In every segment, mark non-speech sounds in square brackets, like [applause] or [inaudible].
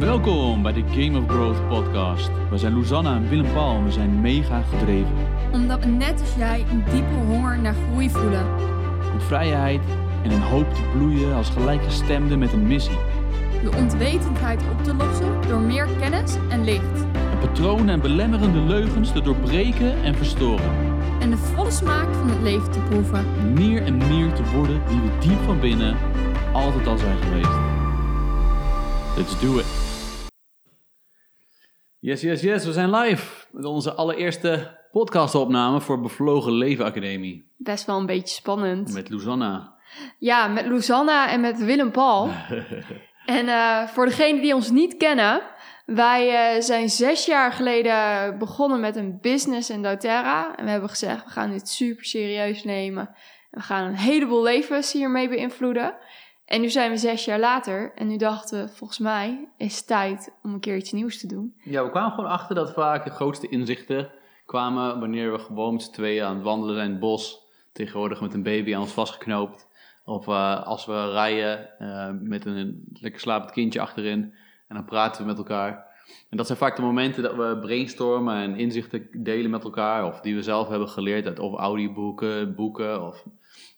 Welkom bij de Game of Growth podcast. We zijn Luzanna en Willem Paul en we zijn mega gedreven. Omdat we net als jij een diepe honger naar groei voelen. Om vrijheid en een hoop te bloeien als gelijkgestemden met een missie. De onwetendheid op te lossen door meer kennis en licht. En patronen en belemmerende leugens te doorbreken en verstoren. En de volle smaak van het leven te proeven. Meer en meer te worden wie we diep van binnen altijd al zijn geweest. Let's do it. Yes, yes, yes. We zijn live met onze allereerste podcastopname voor Bevlogen Leven Academie. Best wel een beetje spannend. Met Luzanna. Ja, met Luzanna en met Willem Paul. [laughs] en uh, voor degenen die ons niet kennen, wij uh, zijn zes jaar geleden begonnen met een business in doTERRA. En we hebben gezegd, we gaan dit super serieus nemen. We gaan een heleboel levens hiermee beïnvloeden. En nu zijn we zes jaar later en nu dachten we, volgens mij is het tijd om een keer iets nieuws te doen. Ja, we kwamen gewoon achter dat vaak de grootste inzichten kwamen wanneer we gewoon met z'n tweeën aan het wandelen zijn in het bos. Tegenwoordig met een baby aan ons vastgeknoopt. Of uh, als we rijden uh, met een lekker slapend kindje achterin en dan praten we met elkaar. En dat zijn vaak de momenten dat we brainstormen en inzichten delen met elkaar. Of die we zelf hebben geleerd uit of audioboeken, boeken of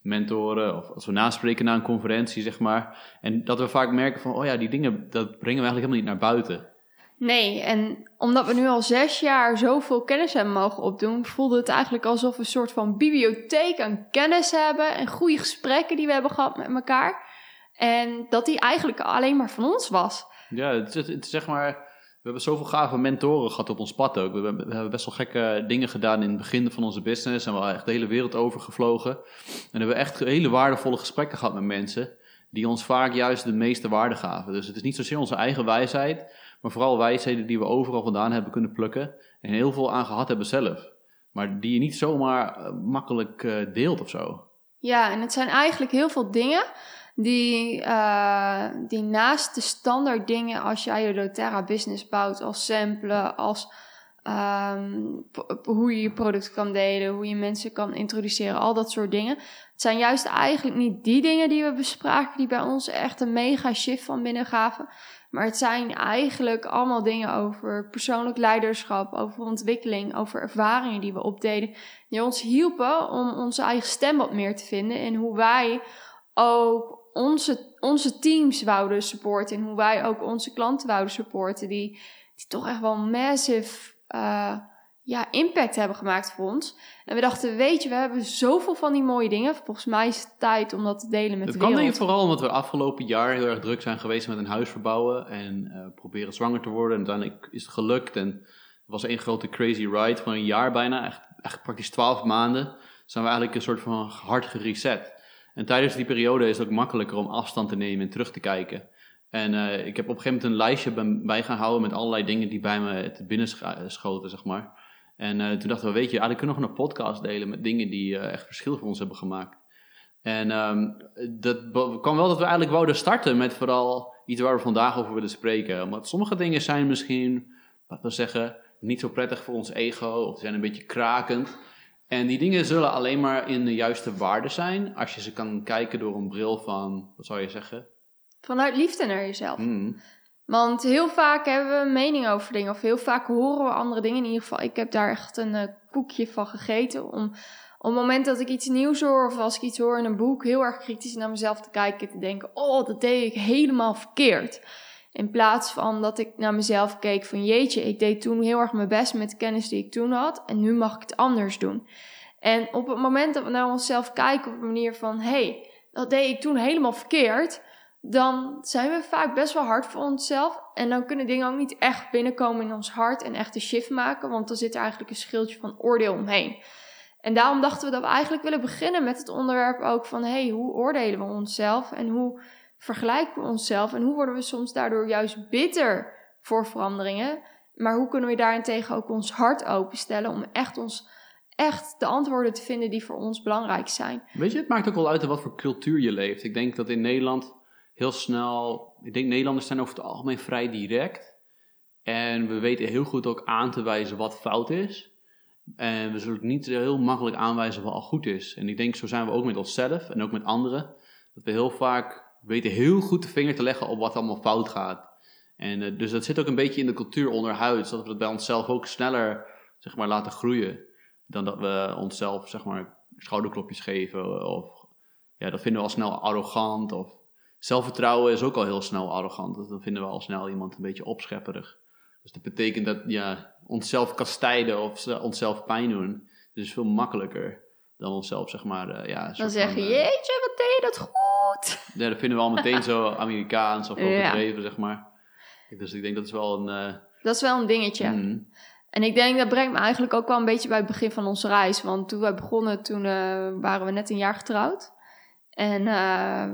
mentoren. Of als we naspreken na een conferentie, zeg maar. En dat we vaak merken van, oh ja, die dingen, dat brengen we eigenlijk helemaal niet naar buiten. Nee, en omdat we nu al zes jaar zoveel kennis hebben mogen opdoen, voelde het eigenlijk alsof we een soort van bibliotheek aan kennis hebben en goede gesprekken die we hebben gehad met elkaar. En dat die eigenlijk alleen maar van ons was. Ja, het is, het is zeg maar we hebben zoveel gave mentoren gehad op ons pad ook. We hebben, best wel gekke dingen gedaan in het begin van onze business. En we hebben echt de hele wereld over gevlogen. En hebben echt hele waardevolle gesprekken gehad met mensen. Die ons vaak juist de meeste waarde gaven. Dus het is niet zozeer onze eigen wijsheid. Maar vooral wijsheden die we overal vandaan hebben kunnen plukken. En heel veel aan gehad hebben zelf. Maar die je niet zomaar makkelijk deelt of zo. Ja, en het zijn eigenlijk heel veel dingen die, uh, die naast de standaard dingen als jij je doTERRA business bouwt, als samplen, als um, hoe je je product kan delen, hoe je mensen kan introduceren, al dat soort dingen. Het zijn juist eigenlijk niet die dingen die we bespraken, die bij ons echt een mega shift van binnen gaven. Maar het zijn eigenlijk allemaal dingen over persoonlijk leiderschap, over ontwikkeling, over ervaringen die we opdeden. Die ons hielpen om onze eigen stem wat meer te vinden en hoe wij ook onze, onze teams wouden supporten en hoe wij ook onze klanten wouden supporten, die, die toch echt wel massive uh, ja, impact hebben gemaakt voor ons. En we dachten, weet je, we hebben zoveel van die mooie dingen. Volgens mij is het tijd om dat te delen met dat de wereld. Dat kan denk ik vooral omdat we afgelopen jaar heel erg druk zijn geweest met een huis verbouwen en uh, proberen zwanger te worden. En uiteindelijk is het gelukt en het was één grote crazy ride van een jaar bijna, echt, echt praktisch twaalf maanden. Zijn we eigenlijk een soort van hard gereset. En tijdens die periode is het ook makkelijker om afstand te nemen en terug te kijken. En uh, ik heb op een gegeven moment een lijstje bij gaan houden met allerlei dingen die bij me te binnen schoten, zeg maar. En uh, toen dachten we, weet je, eigenlijk kunnen we nog een podcast delen met dingen die echt verschil voor ons hebben gemaakt. En um, dat kwam wel dat we eigenlijk wouden starten met vooral iets waar we vandaag over willen spreken. Want sommige dingen zijn misschien, laten we zeggen, niet zo prettig voor ons ego of zijn een beetje krakend. En die dingen zullen alleen maar in de juiste waarde zijn als je ze kan kijken door een bril van, wat zou je zeggen? Vanuit liefde naar jezelf. Mm. Want heel vaak hebben we een mening over dingen, of heel vaak horen we andere dingen. In ieder geval, ik heb daar echt een uh, koekje van gegeten. Om op het moment dat ik iets nieuws hoor, of als ik iets hoor in een boek, heel erg kritisch naar mezelf te kijken. Te denken: oh, dat deed ik helemaal verkeerd. In plaats van dat ik naar mezelf keek van jeetje, ik deed toen heel erg mijn best met de kennis die ik toen had en nu mag ik het anders doen. En op het moment dat we naar onszelf kijken op een manier van hé, hey, dat deed ik toen helemaal verkeerd, dan zijn we vaak best wel hard voor onszelf. En dan kunnen dingen ook niet echt binnenkomen in ons hart en echt een shift maken, want dan zit er eigenlijk een schildje van oordeel omheen. En daarom dachten we dat we eigenlijk willen beginnen met het onderwerp ook van hé, hey, hoe oordelen we onszelf en hoe vergelijken we onszelf en hoe worden we soms daardoor juist bitter voor veranderingen. Maar hoe kunnen we daarentegen ook ons hart openstellen om echt, ons, echt de antwoorden te vinden die voor ons belangrijk zijn. Weet je, het maakt ook wel uit in wat voor cultuur je leeft. Ik denk dat in Nederland heel snel, ik denk Nederlanders zijn over het algemeen vrij direct. En we weten heel goed ook aan te wijzen wat fout is. En we zullen niet heel makkelijk aanwijzen wat al goed is. En ik denk, zo zijn we ook met onszelf en ook met anderen. Dat we heel vaak weten heel goed de vinger te leggen op wat allemaal fout gaat. En uh, dus dat zit ook een beetje in de cultuur onderhuids, dat we het bij onszelf ook sneller zeg maar, laten groeien dan dat we onszelf zeg maar, schouderklopjes geven. Of ja, dat vinden we al snel arrogant. Of zelfvertrouwen is ook al heel snel arrogant. Dan vinden we al snel iemand een beetje opschepperig. Dus dat betekent dat ja, onszelf kastijden of onszelf pijn doen, dus veel makkelijker dan onszelf, zeg maar, uh, ja... Dan zeg je, uh, jeetje, wat deed je dat goed! [laughs] Ja, dat vinden we al meteen [laughs] zo Amerikaans of overdreven, ja. zeg maar. Dus ik denk dat is wel een... Uh, dat is wel een dingetje. Mm. En ik denk, dat brengt me eigenlijk ook wel een beetje bij het begin van onze reis. Want toen wij begonnen, toen waren we net een jaar getrouwd. En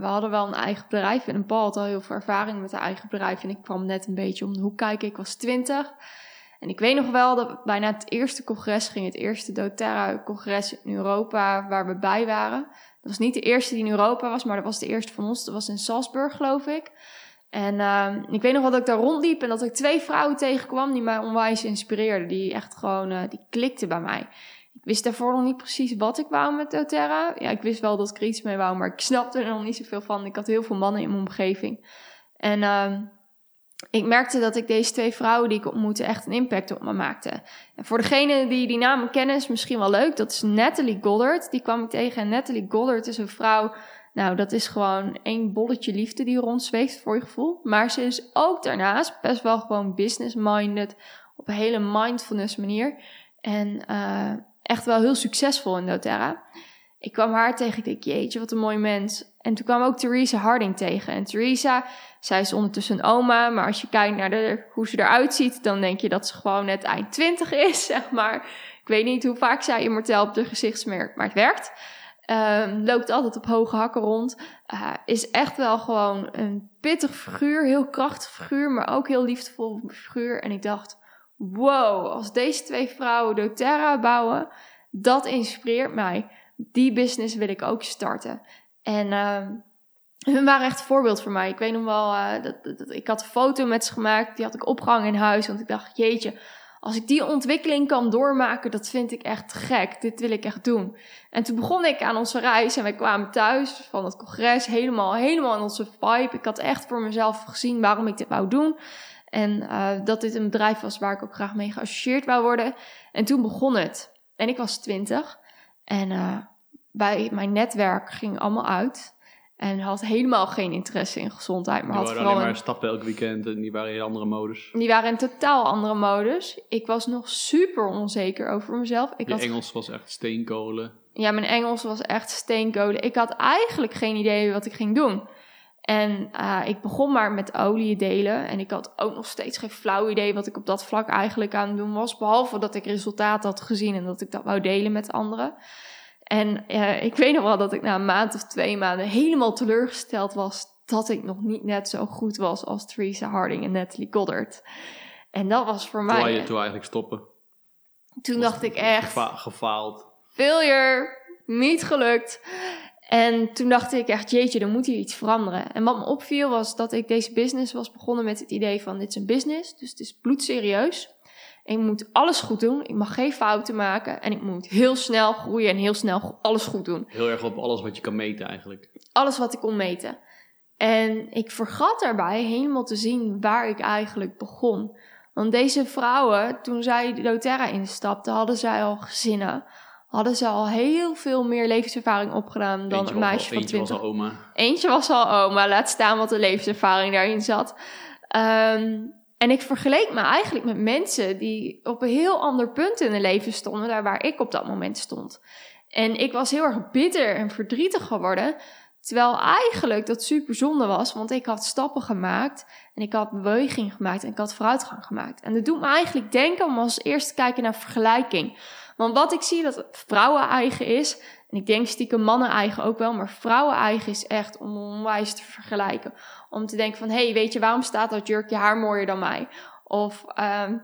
we hadden wel een eigen bedrijf. En Paul had al heel veel ervaring met een eigen bedrijf. En ik kwam net een beetje om de hoek kijken. Ik was twintig. En ik weet nog wel dat bijna het eerste congres ging, het eerste doTERRA-congres in Europa waar we bij waren. Dat was niet de eerste die in Europa was, maar dat was de eerste van ons. Dat was in Salzburg, geloof ik. En uh, ik weet nog wel dat ik daar rondliep en dat ik twee vrouwen tegenkwam die mij onwijs inspireerden. Die echt gewoon, uh, die klikten bij mij. Ik wist daarvoor nog niet precies wat ik wou met doTERRA. Ja, ik wist wel dat ik er iets mee wou, maar ik snapte er nog niet zoveel van. Ik had heel veel mannen in mijn omgeving. En... Uh, ik merkte dat ik deze twee vrouwen die ik ontmoette echt een impact op me maakte. En voor degene die die namen kennen is misschien wel leuk. Dat is Natalie Goddard. Die kwam ik tegen. En Natalie Goddard is een vrouw... Nou, dat is gewoon één bolletje liefde die rondzweeft voor je gevoel. Maar ze is ook daarnaast best wel gewoon business-minded. Op een hele mindfulness manier. En uh, echt wel heel succesvol in doTERRA. Ik kwam haar tegen. Ik dacht, jeetje, wat een mooi mens. En toen kwam ook Theresa Harding tegen. En Theresa zij is ondertussen een oma, maar als je kijkt naar hoe ze eruit ziet, dan denk je dat ze gewoon net eind 20 is, [laughs] zeg maar. Ik weet niet hoe vaak zij immortel op de gezichtsmerk, maar het werkt. Um, loopt altijd op hoge hakken rond. Uh, is echt wel gewoon een pittig figuur, heel krachtig figuur, maar ook heel liefdevol figuur. En ik dacht, wow, als deze twee vrouwen doTERRA bouwen, dat inspireert mij. Die business wil ik ook starten. En uh, hun waren echt een voorbeeld voor mij. Ik weet nog wel, uh, dat, dat, ik had een foto met ze gemaakt. Die had ik opgehangen in huis. Want ik dacht, jeetje, als ik die ontwikkeling kan doormaken, dat vind ik echt gek. Dit wil ik echt doen. En toen begon ik aan onze reis en wij kwamen thuis van het congres. Helemaal, helemaal in onze vibe. Ik had echt voor mezelf gezien waarom ik dit wou doen. En uh, dat dit een bedrijf was waar ik ook graag mee geassocieerd wou worden. En toen begon het. En ik was twintig. En uh, bij mijn netwerk ging allemaal uit. En had helemaal geen interesse in gezondheid. Maar die had vooral alleen maar stappen elk weekend en die waren in andere modus. Die waren in totaal andere modus. Ik was nog super onzeker over mezelf. Ik had... Engels was echt steenkolen. Ja, mijn Engels was echt steenkolen. Ik had eigenlijk geen idee wat ik ging doen. En uh, ik begon maar met olie delen. En ik had ook nog steeds geen flauw idee wat ik op dat vlak eigenlijk aan het doen was. Behalve dat ik resultaten had gezien en dat ik dat wou delen met anderen. En uh, ik weet nog wel dat ik na een maand of twee maanden helemaal teleurgesteld was dat ik nog niet net zo goed was als Theresa Harding en Natalie Goddard. En dat was voor mij. Toen je toen eigenlijk stoppen. Toen dacht ik echt. Gefa gefaald. Failure, niet gelukt. En toen dacht ik echt, jeetje, er moet hier iets veranderen. En wat me opviel was dat ik deze business was begonnen met het idee van dit is een business, dus het is bloedserieus ik moet alles goed doen. Ik mag geen fouten maken. En ik moet heel snel groeien en heel snel alles goed doen. Heel erg op alles wat je kan meten eigenlijk. Alles wat ik kon meten. En ik vergat daarbij helemaal te zien waar ik eigenlijk begon. Want deze vrouwen, toen zij de doTERRA instapten, hadden zij al gezinnen. Hadden ze al heel veel meer levenservaring opgedaan dan een meisje van 20. Eentje was al oma. Eentje was al oma. Laat staan wat de levenservaring daarin zat. Um, en ik vergeleek me eigenlijk met mensen die op een heel ander punt in hun leven stonden, daar waar ik op dat moment stond. En ik was heel erg bitter en verdrietig geworden. Terwijl eigenlijk dat super zonde was, want ik had stappen gemaakt en ik had beweging gemaakt en ik had vooruitgang gemaakt. En dat doet me eigenlijk denken om als eerste te kijken naar vergelijking. Want wat ik zie dat vrouwen eigen is, en ik denk stiekem mannen eigen ook wel, maar vrouwen eigen is echt om onwijs te vergelijken. Om te denken van, hé, hey, weet je, waarom staat dat jurkje haar mooier dan mij? Of, um,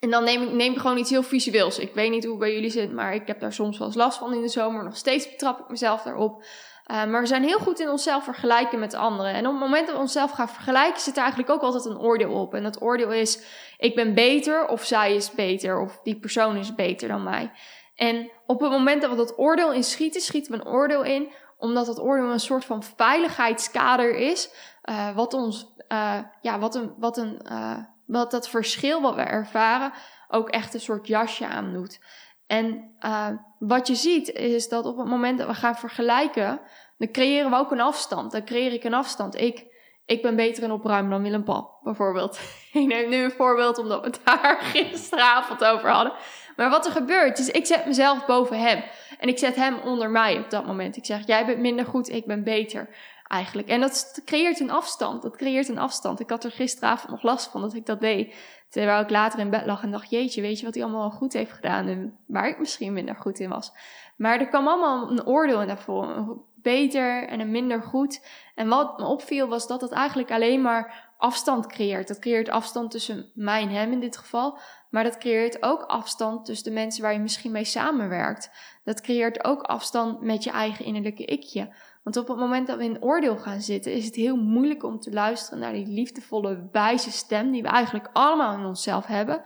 en dan neem ik, neem ik gewoon iets heel visueels. Ik weet niet hoe het bij jullie zit, maar ik heb daar soms wel eens last van in de zomer. Nog steeds betrap ik mezelf daarop. Uh, maar we zijn heel goed in onszelf vergelijken met anderen. En op het moment dat we onszelf gaan vergelijken, zit er eigenlijk ook altijd een oordeel op. En dat oordeel is, ik ben beter, of zij is beter, of die persoon is beter dan mij. En op het moment dat we dat oordeel inschieten, schieten we een oordeel in, omdat dat oordeel een soort van veiligheidskader is, uh, wat ons uh, ja, wat een, wat een, wat dat verschil wat we ervaren ook echt een soort jasje aan doet. En uh, wat je ziet is dat op het moment dat we gaan vergelijken, dan creëren we ook een afstand. Dan creëer ik een afstand. Ik, ik ben beter in opruimen dan Willem Paul, bijvoorbeeld. [laughs] ik neem nu een voorbeeld omdat we het daar [laughs] gisteravond over hadden. Maar wat er gebeurt is, ik zet mezelf boven hem. En ik zet hem onder mij op dat moment. Ik zeg, jij bent minder goed, ik ben beter eigenlijk. En dat creëert een afstand. Dat creëert een afstand. Ik had er gisteravond nog last van dat ik dat deed. Terwijl ik later in bed lag en dacht, jeetje, weet je wat hij allemaal goed heeft gedaan en waar ik misschien minder goed in was. Maar er kwam allemaal een oordeel in daarvoor. Een beter en een minder goed. En wat me opviel was dat het eigenlijk alleen maar afstand creëert. Dat creëert afstand tussen mij en hem in dit geval. Maar dat creëert ook afstand tussen de mensen waar je misschien mee samenwerkt. Dat creëert ook afstand met je eigen innerlijke ikje. Want op het moment dat we in oordeel gaan zitten, is het heel moeilijk om te luisteren naar die liefdevolle, wijze stem die we eigenlijk allemaal in onszelf hebben.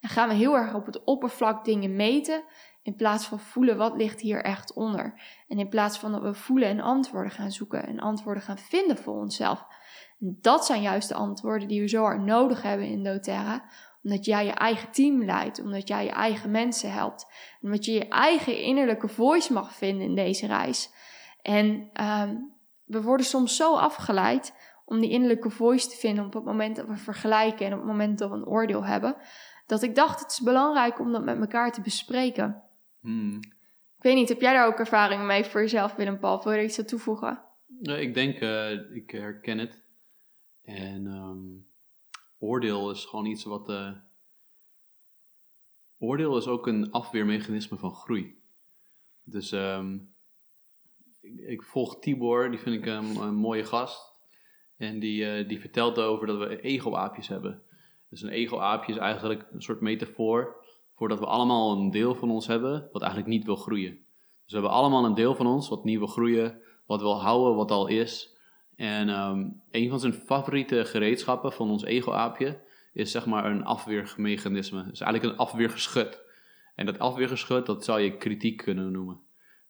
En gaan we heel erg op het oppervlak dingen meten, in plaats van voelen wat ligt hier echt onder. En in plaats van dat we voelen en antwoorden gaan zoeken en antwoorden gaan vinden voor onszelf. En dat zijn juist de antwoorden die we zo hard nodig hebben in doTERRA, omdat jij je eigen team leidt, omdat jij je eigen mensen helpt. Omdat je je eigen innerlijke voice mag vinden in deze reis. En um, we worden soms zo afgeleid om die innerlijke voice te vinden op het moment dat we vergelijken en op het moment dat we een oordeel hebben, dat ik dacht het is belangrijk om dat met elkaar te bespreken. Hmm. Ik weet niet, heb jij daar ook ervaring mee voor jezelf, Willem Paul? Wil je er iets aan toevoegen? Nee, ik denk, uh, ik herken het. En um, oordeel is gewoon iets wat. Uh, oordeel is ook een afweermechanisme van groei. Dus um, ik, volg Tibor, die vind ik een, een mooie gast. En die, uh, die vertelt over dat we ego-aapjes hebben. Dus een ego-aapje is eigenlijk een soort metafoor voor dat we allemaal een deel van ons hebben wat eigenlijk niet wil groeien. Dus we hebben allemaal een deel van ons wat niet wil groeien, wat wil houden, wat al is. En um, een van zijn favoriete gereedschappen van ons ego-aapje is zeg maar een afweermechanisme. Dus eigenlijk een afweergeschut. En dat afweergeschut, dat zou je kritiek kunnen noemen.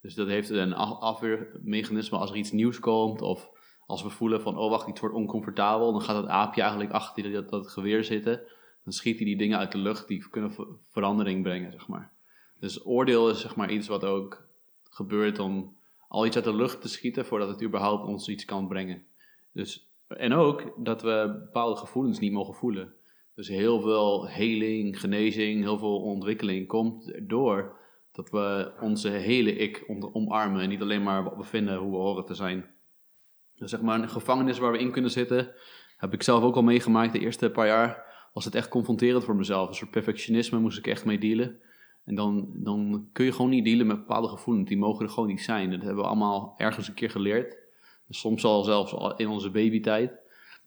Dus dat heeft een afweermechanisme als er iets nieuws komt of als we voelen van, oh wacht, iets wordt oncomfortabel, dan gaat het aapje eigenlijk achter dat, dat geweer zitten. Dan schiet hij die dingen uit de lucht die kunnen verandering brengen, zeg maar. Dus oordeel is zeg maar iets wat ook gebeurt om al iets uit de lucht te schieten voordat het überhaupt ons iets kan brengen. Dus, en ook dat we bepaalde gevoelens niet mogen voelen. Dus heel veel heling, genezing, heel veel ontwikkeling komt door dat we onze hele ik omarmen en niet alleen maar wat we vinden, hoe we horen te zijn. Dus zeg maar een gevangenis waar we in kunnen zitten, heb ik zelf ook al meegemaakt. De eerste paar jaar was het echt confronterend voor mezelf. Een soort perfectionisme moest ik echt mee dealen. En dan, dan kun je gewoon niet dealen met bepaalde gevoelens. Die mogen er gewoon niet zijn. Dat hebben we allemaal ergens een keer geleerd. Soms al zelfs in onze babytijd.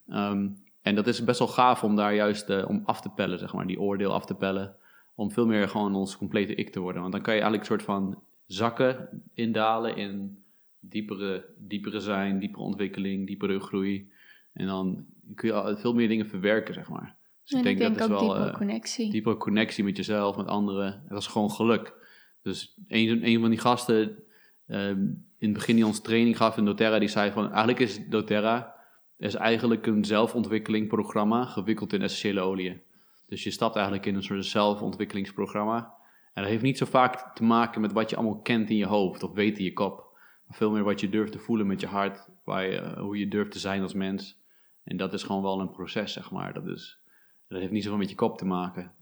Um, en dat is best wel gaaf om daar juist uh, om af te pellen, zeg maar. Die oordeel af te pellen om veel meer gewoon ons complete ik te worden. Want dan kan je eigenlijk een soort van zakken indalen in diepere, diepere zijn, diepere ontwikkeling, diepere groei. En dan kun je veel meer dingen verwerken, zeg maar. Dus en ik denk, dat is wel diepere uh, connectie. Diepere connectie met jezelf, met anderen. Dat is gewoon geluk. Dus een, een van die gasten uh, in het begin die ons training gaf in doTERRA, die zei van eigenlijk is doTERRA is eigenlijk een zelfontwikkeling programma gewikkeld in essentiële oliën. Dus je stapt eigenlijk in een soort zelfontwikkelingsprogramma. En dat heeft niet zo vaak te maken met wat je allemaal kent in je hoofd of weet in je kop. Maar veel meer wat je durft te voelen met je hart, waar je, hoe je durft te zijn als mens. En dat is gewoon wel een proces, zeg maar. Dat, is, dat heeft niet zoveel met je kop te maken.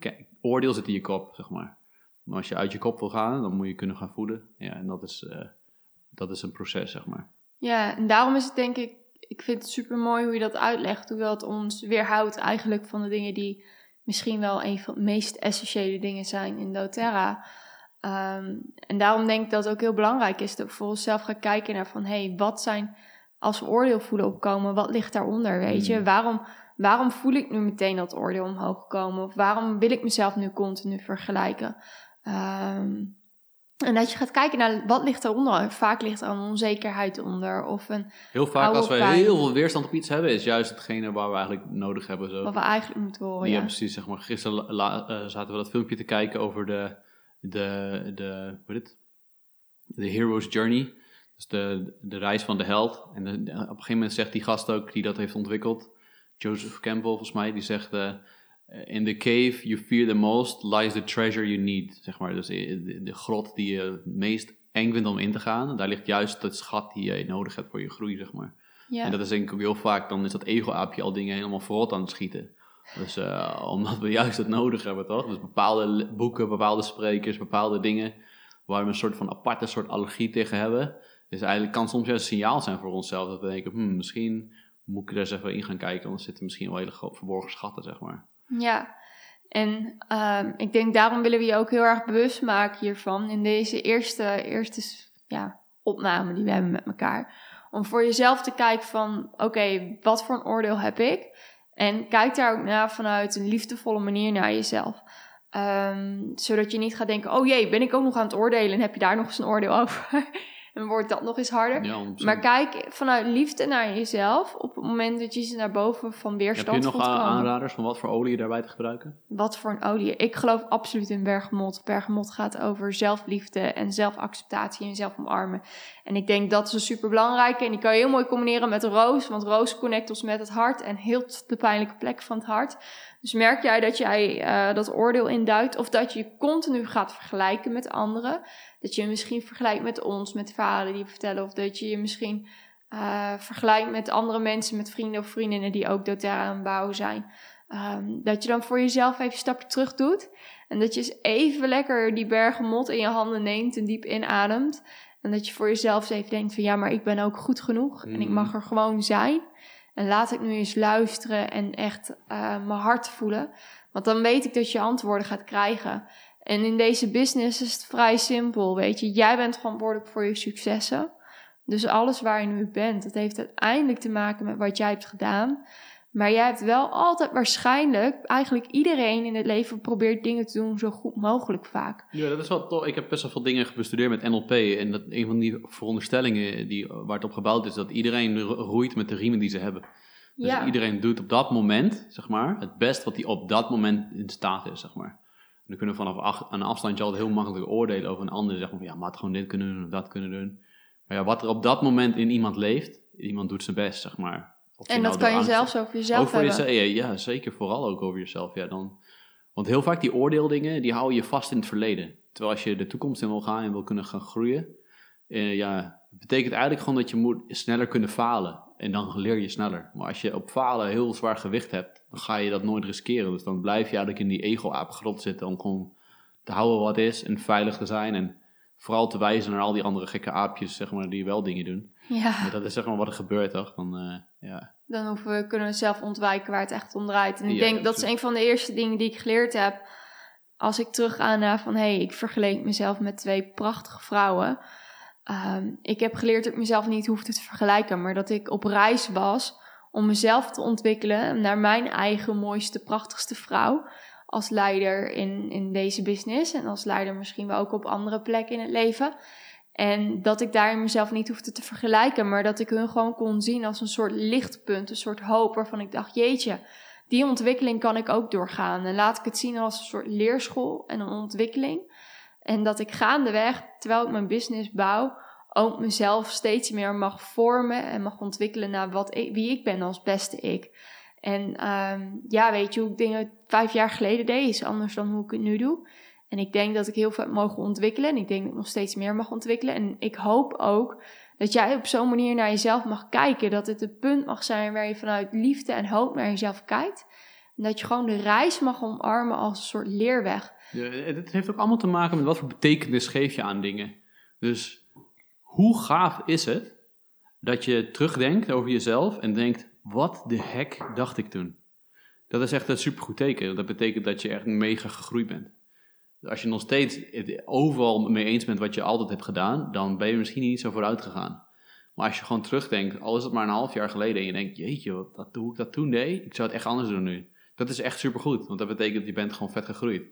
oordeel zit in je kop, zeg maar. Maar als je uit je kop wil gaan, dan moet je kunnen gaan voelen. Ja, en dat is, uh, dat is een proces, zeg maar. Ja, en daarom is het denk ik, ik vind het super mooi hoe je dat uitlegt. Hoewel het ons weerhoudt eigenlijk van de dingen die misschien wel een van de meest essentiële dingen zijn in doTERRA. Um, en daarom denk ik dat het ook heel belangrijk is dat we voor onszelf gaan kijken naar van... hé, hey, wat zijn, als we oordeel voelen opkomen, wat ligt daaronder, weet je? Hmm. Waarom, waarom voel ik nu meteen dat oordeel omhoog komen? Of waarom wil ik mezelf nu continu vergelijken? Um, en dat je gaat kijken naar wat ligt eronder. Vaak ligt er een onzekerheid onder. Of een heel vaak als we heel veel weerstand op iets hebben, is juist hetgene waar we eigenlijk nodig hebben. Zo. Wat we eigenlijk moeten horen. Ja, precies. Zeg maar. Gisteren uh, zaten we dat filmpje te kijken over de, de, de, wat het? de Hero's Journey. Dus de, de reis van de held. En op een gegeven moment zegt die gast ook die dat heeft ontwikkeld, Joseph Campbell volgens mij, die zegt... Uh, in the cave you fear the most lies the treasure you need. Zeg maar. Dus de, de grot die je het meest eng vindt om in te gaan, daar ligt juist het schat die je nodig hebt voor je groei, zeg maar. Ja. En dat is denk ik ook heel vaak, dan is dat ego-aapje al dingen helemaal verrot aan het schieten. Dus uh, omdat we juist het nodig hebben, toch? Dus bepaalde boeken, bepaalde sprekers, bepaalde dingen waar we een soort van aparte soort allergie tegen hebben. Dus eigenlijk kan soms juist een signaal zijn voor onszelf dat we denken, hmm, misschien moet ik er eens even in gaan kijken, want er zitten misschien wel hele verborgen schatten, zeg maar. Ja, en uh, ik denk daarom willen we je ook heel erg bewust maken hiervan in deze eerste, eerste ja, opname die we hebben met elkaar. Om voor jezelf te kijken van, oké, wat voor een oordeel heb ik? En kijk daar ook naar vanuit een liefdevolle manier naar jezelf. Um, zodat je niet gaat denken, oh jee, ben ik ook nog aan het oordelen en heb je daar nog eens een oordeel over? En wordt dat nog eens harder. maar kijk vanuit liefde naar jezelf op het moment dat je ze naar boven van weerstand Heb je nog aanraders van wat voor olie je daarbij te gebruiken? Wat voor een olie? Ik geloof absoluut in bergamot. Bergamot gaat over zelfliefde en zelfacceptatie en zelfomarmen. En ik denk dat is een super belangrijke en die kan je heel mooi combineren met roos, want roos connect ons met het hart en heel de pijnlijke plek van het hart. Dus merk jij dat jij uh, dat oordeel induidt of dat je je continu gaat vergelijken met anderen? Dat je je misschien vergelijkt met ons, met verhalen die we vertellen, of dat je je misschien uh, vergelijkt met andere mensen, met vrienden of vriendinnen die ook doTERRA aan bouwen zijn. Um, dat je dan voor jezelf even een stapje terug doet. En dat je eens even lekker die bergen mot in je handen neemt en diep inademt. En dat je voor jezelf eens even denkt van ja, maar ik ben ook goed genoeg. En ik mag mm. er gewoon zijn. En laat ik nu eens luisteren en echt uh, mijn hart voelen. Want dan weet ik dat je antwoorden gaat krijgen. En in deze business is het vrij simpel, weet je. Jij bent verantwoordelijk voor je successen. Dus alles waar je nu bent, dat heeft uiteindelijk te maken met wat jij hebt gedaan. Maar jij hebt wel altijd waarschijnlijk, eigenlijk iedereen in het leven probeert dingen te doen zo goed mogelijk vaak. Ja, dat is wel toch. Ik heb best wel veel dingen bestudeerd met NLP. En dat een van die veronderstellingen die, waar het op gebouwd is, dat iedereen roeit met de riemen die ze hebben. Dus ja. iedereen doet op dat moment, zeg maar, het best wat hij op dat moment in staat is, zeg maar. dan kunnen we vanaf een afstandje altijd heel makkelijk oordelen over een ander. Zeggen van ja, maar had gewoon dit kunnen doen of dat kunnen doen. Maar ja, wat er op dat moment in iemand leeft, iemand doet zijn best, zeg maar en dat nou kan je zelfs over jezelf hebben. Jezelf, ja, zeker. Vooral ook over jezelf. Ja, dan, want heel vaak die oordeeldingen, die houden je vast in het verleden. Terwijl als je de toekomst in wil gaan en wil kunnen gaan groeien, eh, ja, betekent eigenlijk gewoon dat je moet sneller kunnen falen. En dan leer je sneller. Maar als je op falen heel zwaar gewicht hebt, dan ga je dat nooit riskeren. Dus dan blijf je eigenlijk in die ego-aap grot zitten om gewoon te houden wat is en veilig te zijn. En vooral te wijzen naar al die andere gekke aapjes, zeg maar, die wel dingen doen. Ja. dat is zeg maar wat er gebeurt, toch? Dan, uh, ja. Dan hoeven we, kunnen we zelf ontwijken waar het echt om draait. En ik denk, dat is een van de eerste dingen die ik geleerd heb. Als ik terug ga naar van, hé, hey, ik vergeleek mezelf met twee prachtige vrouwen. Um, ik heb geleerd dat ik mezelf niet hoefde te vergelijken, maar dat ik op reis was om mezelf te ontwikkelen naar mijn eigen mooiste, prachtigste vrouw. Als leider in, in deze business en als leider misschien wel ook op andere plekken in het leven. En dat ik daarin mezelf niet hoefde te vergelijken, maar dat ik hun gewoon kon zien als een soort lichtpunt, een soort hoop waarvan ik dacht, jeetje, die ontwikkeling kan ik ook doorgaan. En laat ik het zien als een soort leerschool en een ontwikkeling. En dat ik gaandeweg, terwijl ik mijn business bouw, ook mezelf steeds meer mag vormen en mag ontwikkelen naar wat wie ik ben als beste ik. En um, ja, weet je, hoe ik dingen vijf jaar geleden deed, is anders dan hoe ik het nu doe. En ik denk dat ik heel veel mogen ontwikkelen. En ik denk dat ik nog steeds meer mag ontwikkelen. En ik hoop ook dat jij op zo'n manier naar jezelf mag kijken. Dat het het punt mag zijn waar je vanuit liefde en hoop naar jezelf kijkt. En dat je gewoon de reis mag omarmen als een soort leerweg. Het heeft ook allemaal te maken met wat voor betekenis geef je aan dingen. Dus hoe gaaf is het dat je terugdenkt over jezelf en denkt: wat de hek dacht ik toen? Dat is echt een supergoed teken. Dat betekent dat je echt mega gegroeid bent als je nog steeds overal mee eens bent wat je altijd hebt gedaan, dan ben je misschien niet zo vooruit gegaan. Maar als je gewoon terugdenkt, al is het maar een half jaar geleden, en je denkt, jeetje, wat, hoe ik dat toen deed, ik zou het echt anders doen nu. Dat is echt supergoed, want dat betekent dat je bent gewoon vet gegroeid.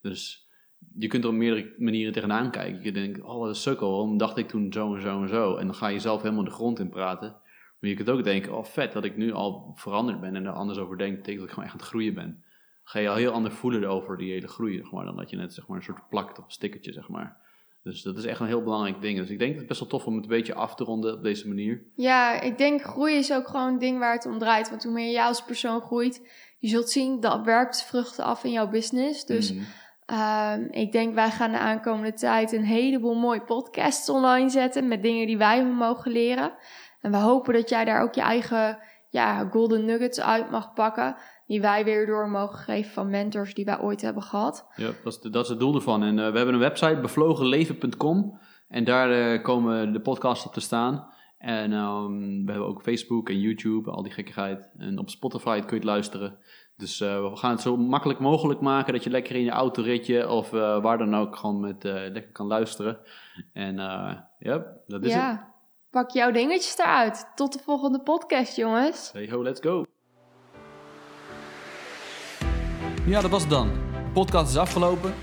Dus je kunt er op meerdere manieren tegenaan kijken. Je denkt, oh een sukkel, waarom dacht ik toen zo en zo en zo? En dan ga je zelf helemaal de grond in praten. Maar je kunt ook denken, oh vet dat ik nu al veranderd ben en er anders over denk, betekent dat ik gewoon echt aan het groeien ben ga je al heel anders voelen over die hele groei, zeg maar, dan dat je net zeg maar, een soort plakt of een stickertje, zeg maar. Dus dat is echt een heel belangrijk ding. Dus ik denk dat het best wel tof om het een beetje af te ronden op deze manier. Ja, ik denk groei is ook gewoon een ding waar het om draait. Want hoe meer jij als persoon groeit, je zult zien dat werkt vruchten af in jouw business. Dus mm. ik denk wij gaan de aankomende tijd een heleboel mooie podcasts online zetten met dingen die wij mogen leren. En we hopen dat jij daar ook je eigen ja, golden nuggets uit mag pakken. Die wij weer door mogen geven van mentors die wij ooit hebben gehad. Ja, dat is, dat is het doel ervan. En uh, we hebben een website, bevlogenleven.com. En daar uh, komen de podcasts op te staan. En um, we hebben ook Facebook en YouTube, al die gekkigheid. En op Spotify kun je het luisteren. Dus uh, we gaan het zo makkelijk mogelijk maken dat je lekker in je autoritje of waar dan ook gewoon met lekker kan luisteren. En ja, dat is ja. het. Pak jouw dingetjes eruit. Tot de volgende podcast, jongens. Hey ho, let's go. Ja, dat was het dan. De podcast is afgelopen.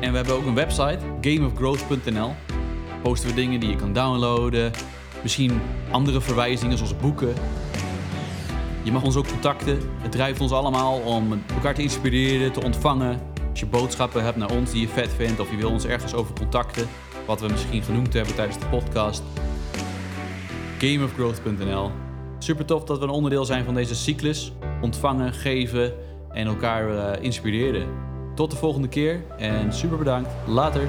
En we hebben ook een website, gameofgrowth.nl. Posten we dingen die je kan downloaden. Misschien andere verwijzingen zoals boeken. Je mag ons ook contacten. Het drijft ons allemaal om elkaar te inspireren, te ontvangen. Als je boodschappen hebt naar ons die je vet vindt of je wil ons ergens over contacten, wat we misschien genoemd hebben tijdens de podcast, gameofgrowth.nl. Super tof dat we een onderdeel zijn van deze cyclus. Ontvangen, geven en elkaar uh, inspireren. Tot de volgende keer en super bedankt. Later.